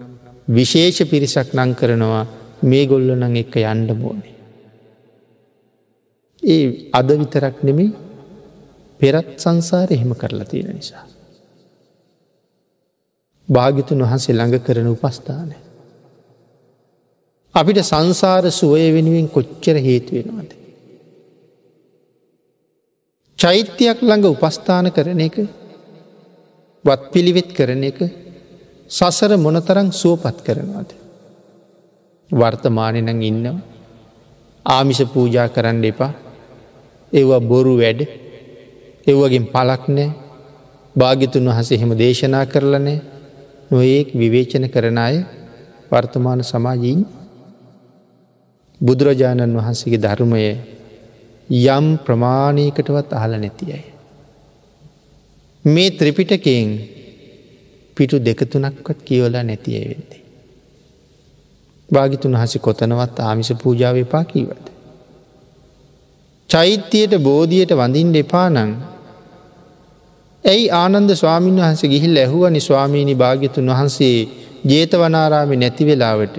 විශේෂ පිරිසක් නං කරනවා මේ ගොල්ල නං එක්ක යන්ඩ මෝනේ. ඒ අද විතරක් නෙමේ පෙරත් සංසාර එහෙම කරලා තියෙන නිසා. භාගිතුන් වහන්සේ ළඟ කරන උපස්ථානය. අපිට සංසාර සුවය වෙනුවෙන් කොච්චර හේතුවෙනවද. චෛත්‍යයක් ළඟ උපස්ථාන කරන එක වත් පිළිවෙත් කරන එක සසර මොනතරං සුවපත් කරනවාද. වර්තමානනං ඉන්නවා. ආමිෂ පූජා කරන්න එපා. ඒවා බොරු වැඩ. එව්වගෙන් පලක් නෑ. භාගිතුන් වහස එහෙම දේශනා කරලනෑ නොඒක් විවේචන කරන අය වර්තමාන සමාජීන් බුදුරජාණන් වහන්සේගේ ධර්මය යම් ප්‍රමාණයකටවත් අහල නැතියයි. මේ ත්‍රිපිටකයෙන් පිටු දෙකතුනක්වත් කියවලා නැතිය වෙන්නේ. භාගිතුන් හසි කොතනවත් ආමිස පූජාව එපා කීවද. චෛත්‍යයට බෝධියයට වඳින් එපානං ඇයි ආනන්ද ස්වාමීන් වහන්ස ගිහිල් ඇහුවනි ස්වාමීණි භාග්‍යතුන් වහන්සේ ජේතවනාරාමි නැතිවෙලාවට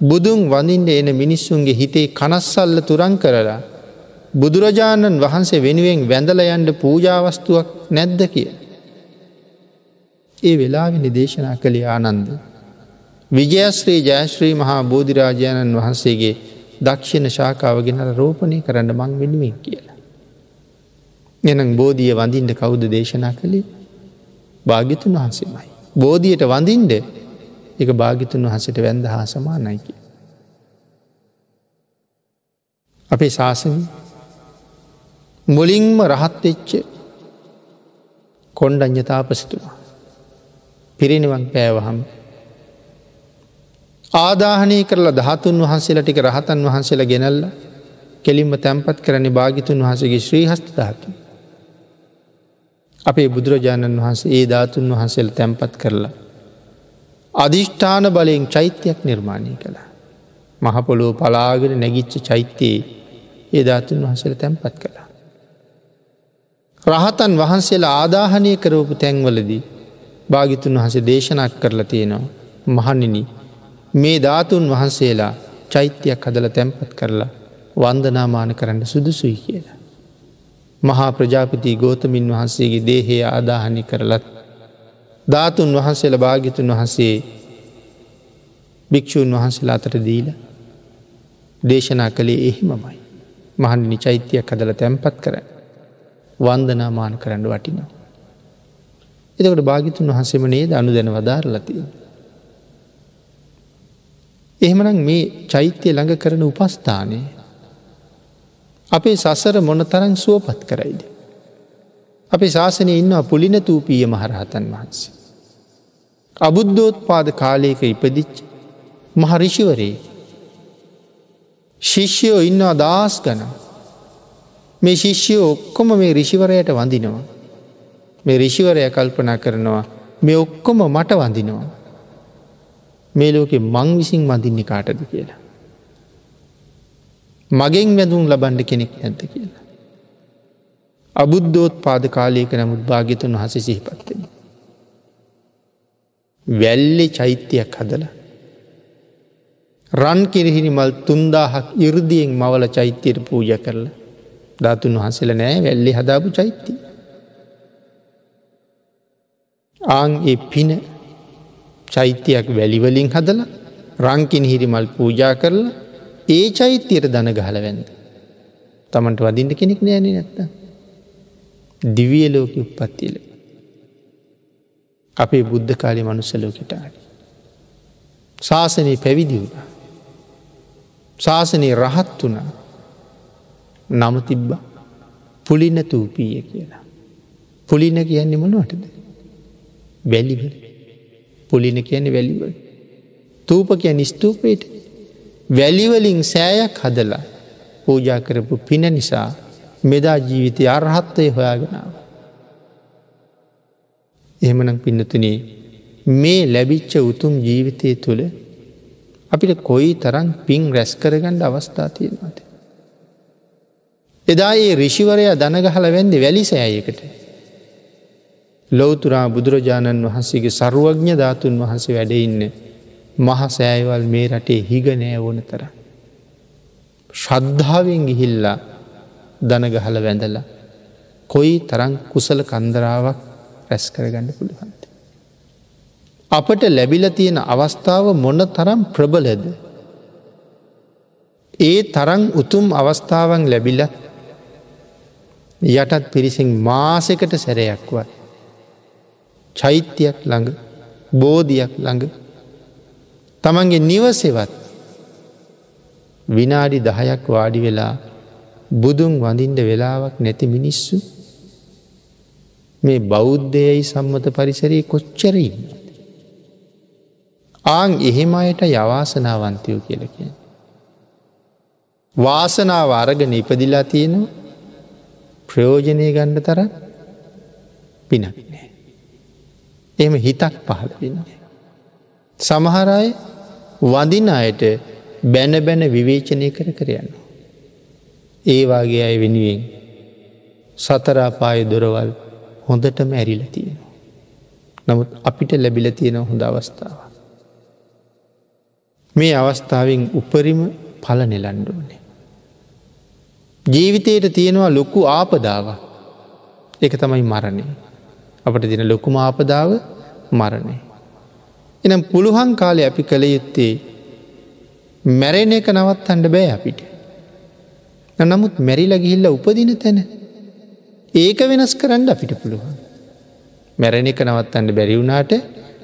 බුදුන් වඳින්ට එන මිනිස්සුන්ගේ හිතේ කනස්සල්ල තුරන් කරලා බුදුරජාණන් වහන්සේ වෙනුවෙන් වැඳල යන්ඩ පූජාවස්තුවක් නැද්ද කිය. ඒ වෙලාවෙනි දේශනා කළේ ආනන්ද. විජයශ්‍රී ජයශ්‍රී මහා බෝධිරාජාණන් වහන්සේගේ දක්ෂණ ශාකාවගෙන රෝපණය කරන්න මං වෙනුවෙන් කියලා. එනම් බෝධිය වඳින්ට කවුද දේශනා කළේ භාගිතුන් වහන්සේමයි. බෝධියට වඳින්ට එක භාගිතුන් වහසට වැඳ හා සමානයිකි. අපේ ශාසන මුලින්ම රහත්වෙච්ච කොන්්ඩඥතාපසිතුවා. පිරිනිවන් පෑවහම්. ආදාහනය කරලා දහතුන් වහන්සේලා ටික රහතන් වහන්සේලා ගෙනල්ල කෙලින්ම තැන්පත් කරන භාගිතුන් වහසගේ ශ්‍රී හස්ත ධාතු. අපේ බුදුරජාණන් වහන්සේ ඒ ධාතුන් වහන්සේල තැන්පත් කරලා. අධිෂ්ඨාන බලයෙන් චෛත්‍යයක් නිර්මාණය කළා. මහපොලෝ පලාගෙන නැගිච්ච චෛත්‍යයේ ඒ ධාතුන් වහසල තැන්පත් කළා. රහතන් වහන්සේලා ආදාහනය කරවපු තැන්වලදී භාගිතුන් වහසේ දේශනක් කරලා තියෙනවා මහනිනි මේ ධාතුන් වහන්සේලා චෛත්‍යයක් හදල තැන්පත් කරලා වන්දනාමාන කරන්න සුදුසුයි කියලා. මහා ප්‍රජාපති ගෝතමින් වහන්සේගේ දේහය ආදාහනි කරලත් ධාතුන් වහන්සේල භාගිතුන් වහන්සේ භික්‍ෂූන් වහන්සේලා අතර දීල දේශනා කළේ එහෙමමයි. මහන් නිචෛත්‍යයක් කදල තැන්පත් කර වන්දනාමාන කරන්න වටිනවා. එතකට භාගිතුන් වහසෙම නේද අනු දැන වදාරලතිය. එහෙමනම් මේ චෛත්‍යය ළඟ කරන උපස්ථානය අපේ සසර මොන තරන් සුවපත් කරයිද. අපි ශාසනය ඉන්නවා පුලින තූපීය මහරහතන් වහන්සේ. අබුද්ධෝත් පාද කාලයක ඉපදිච්ච මහරිෂිවරේ ශිෂ්‍යයෝ ඉන්නවා දස් ගන මේ ශිෂ්‍යයෝ ඔක්කොම මේ රිෂිවරයට වඳිනවා. මේ රිෂිවරය කල්පනා කරනවා මේ ඔක්කොම මට වඳිනවා. මේ ලෝකෙ මං විසින් වඳින්නේ කාටද කියලා. මගෙන් වැඳුම් ලබන්ඩ කෙනෙක් නැද්ද කියලා. අබුද්ධෝත් පාද කාලයක නමුත් භාගිතුන් වහස සිහිපත්වෙන. වැල්ලෙ චෛත්‍යයක් හදලා රන් කිරිහිනි මල් තුන්දාහක් ඉරදියෙන් මවල චෛත්‍යයට පූජ කරලා ධාතුන් වහසල නෑ වැල්ලි හදාපු චෛත්‍ය. ආං ඒ පින චෛත්‍යයක් වැලිවලින් හදල රංකින් හිරිමල් පූජා කරලා ඒ චෛත්‍යයට දන ගහල වැන්ද. තමන්ට වදින්ට කෙනෙක් නෑන නැත්ත. දිවිය ලෝක උපත්තිල. අපේ බුද්ධ කාලි මනුස්සලෝකෙටාට. ශාසනය පැවිදි වුණා. ශාසනය රහත් වුණා නම තිබ්බ පුලින තූපීය කියලා. පුලින කියන්නේ මොනවටද. වැලිවල පුලින කියන්නේ වැලිවල. තූප කිය නිස්තූපයට වැලිවලින් සෑයක් හදලා පූජා කරපු පින නිසා මෙදා ජීවිතය අරහත්තය හොයාගෙනාව. එහෙමනම් පින්නතුනේ මේ ලැබිච්ච උතුම් ජීවිතය තුළ අපිට කොයි තරන් පින් රැස් කරගණ්ඩ අවස්ථා තියෙනවාද. එදා ඒ රිෂිවරය දනගහල වැන්දි වැලි සෑයකට. ලෝතුරා බුදුරජාණන් වහන්සේගේ සරුවඥ ධාතුන් වහන්සේ වැඩඉන්න මහසෑයවල් මේ රටේ හිග නෑ ඕන තර. ශ්‍රද්ධාවෙන් ගිහිල්ලා දනගහල වැඳල කොයි තරං කුසල කන්දරාවක් රැස් කරගන්න පුළුවන්ද. අපට ලැබිල තියෙන අවස්ථාව මොන තරම් ප්‍රබලද. ඒ තරං උතුම් අවස්ථාවන් ලැබිලත් යටත් පිරිසින් මාසකට සැරයක්වත්. චෛත්‍යයක් ළඟ බෝධයක් ළඟ තමන්ගේ නිවසෙවත් විනාඩි දහයක් වාඩි වෙලා බුදුන් වඳින්ට වෙලාවක් නැති මිනිස්සු මේ බෞද්ධයයි සම්මත පරිසරයේ කොච්චරඉන්න. ආං එහෙම අයට යවාසනාවන්තයෝ කියලක. වාසනාව අරගෙන ඉපදිලා තියෙනවා ප්‍රයෝජනය ගණ්ඩ තර පිනක් නෑ. එම හිතක් පහළ වෙන්නේ. සමහරයි වදින අයට බැන බැන විවේචනය කර කරයන්න. ඒවාගේ අය වෙනුවෙන් සතරාපාය දොරවල් හොඳටම ඇරිල තියෙනවා. නමුත් අපිට ලැබිල තියෙන හොඳ අවස්ථාව. මේ අවස්ථාවෙන් උපරිම පල නෙලන්ඩෝනේ. ජීවිතයට තියෙනවා ලොකු ආපදාව එක තමයි මරණය අපට දින ලොකුම ආපදාව මරණය. එනම් පුළුවන් කාලය අපි කළ යුත්තේ මැරෙන එක නවත්තන්ඩ බෑ අපිට. නමුත් මැරිල ගිහිල්ල උපදින තැන ඒක වෙනස් කරන්න අපිට පුළුවන්. මැරණ එක නවත්තන්න බැරිවුණාට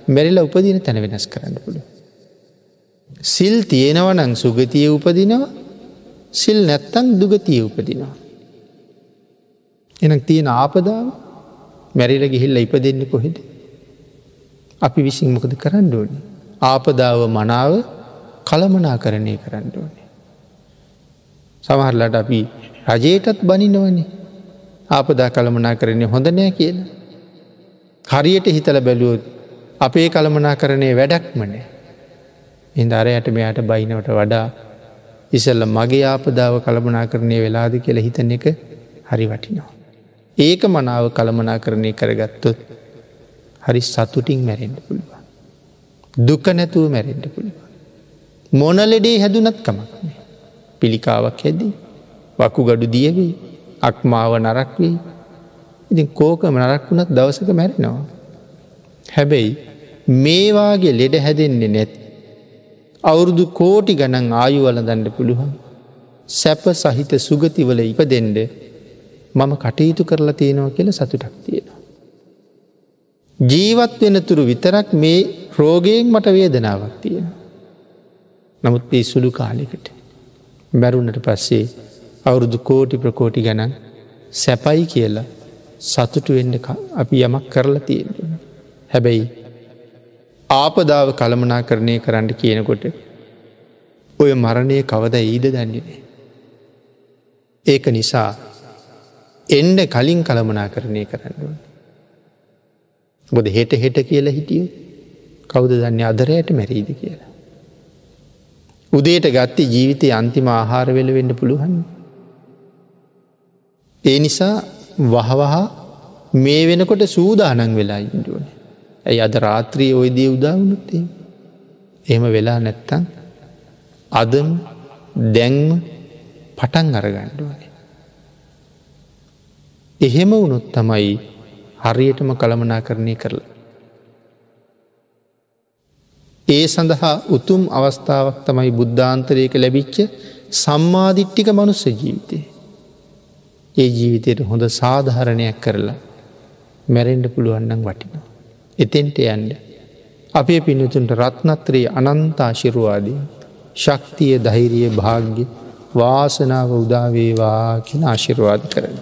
මැරිලා උපදින තැන වෙනස් කරන්න පුළුව. සිල් තියෙනවනං සුගතිය උපදිනවා සිල් නැත්තං දුගතිය උපදිනවා. එනක් තියෙන ආපදාව මැරිල ගිහිල්ල ඉප දෙන්න කොහෙද. අපි විසින් මොකද කරන්න ඕනි. ආපදාව මනාව කළමනා කරණය කරන්න ඕනේ. සමහරලට අපි රජයටත් බනිනවනේ ආපදා කළමනා කරන්නේ හොඳ නෑ කියලා. හරියට හිතල බැලුවොත් අපේ කළමනා කරණය වැඩක්මනෑ. ඉන්දරයට මෙයාට බයිනවට වඩා ඉසල්ල මගේ ආපදාව කළමනා කරණය වෙලාද කියල හිතන එක හරි වටිනවා. ඒක මනාව කළමනා කරණය කරගත්තොත් හරි සතුටින් මැරෙන්ඩ පුළුවන්. දුක නැතුව මැරෙන්ඩ පුළුවන්. මොනලෙඩේ හැදුනත් කමක්නේ. පිළිකාවක් හැදී වකු ගඩු දියවී අක්මාව නරක් වී ඉතින් කෝකම නරක් වුණත් දවසක මැරෙනවා. හැබැයි මේවාගේ ලෙඩ හැදෙන්නේ නැත්. අවුරුදු කෝටි ගණන් ආයුවල දන්න පුළුවන්. සැප සහිත සුගතිවල ඉප දෙෙන්ඩ මම කටයුතු කරලා තියෙනවා කියල සතුටක් තියෙනවා. ජීවත් වෙනතුරු විතරක් මේ රෝගයෙන් මට වේදනාවක් තියෙන. නමුත් ඒ සුළු කාලෙකට බැරුණට පස්සේ අවුරුදු කෝටි ප්‍රකෝටි ගැනන් සැපයි කියලා සතුටු වෙන්න අපි යමක් කරලා තියෙන. හැබැයි ආපදාව කළමනා කරණය කරන්න කියනකොට ඔය මරණය කවද ඊද දන්නේනේ. ඒක නිසා එන්ඩ කලින් කළමනා කරණය කරන්න. බොද හෙට හෙට කියලා හිටියෝ කවුද දන්නේ අදරයට මැරීද කියලා. උදේට ගත්ති ජීවිතය අන්තිම ආහාර වෙල වෙන්න පුළුවන්. ඒ නිසා වහවහා මේ වෙනකොට සූදානන් වෙලා ඉන්ඩුවන. ඇයි අද රාත්‍රී ඔයදී උදාවුණුත්තේ. එහෙම වෙලා නැත්තං අදම දැන්ම පටන් අරගණ්ඩුවනේ. එහෙම වුණොත් තමයි හරියටම කළමනා කරණය කරලා. ඒ සඳහා උතුම් අවස්ථාවක් තමයි බුද්ධාන්තරයක ලැබිච්ච සම්මාධිට්ටික මනුස්ස ජීවිතය. ඒ ජීවිතයට හොඳ සාධහරණයක් කරලා මැරෙන්ඩ පුළුවන්නම් වටිනවා. එතෙන්ට යන්ඩ. අපේ පිනතුන්ට රත්නත්‍රයේ අනන්තාශිරුවාදී ශක්තිය දෛරිය භාග්‍ය වාසනාව උදාවේවා කියෙන ආශිරවාද කරන.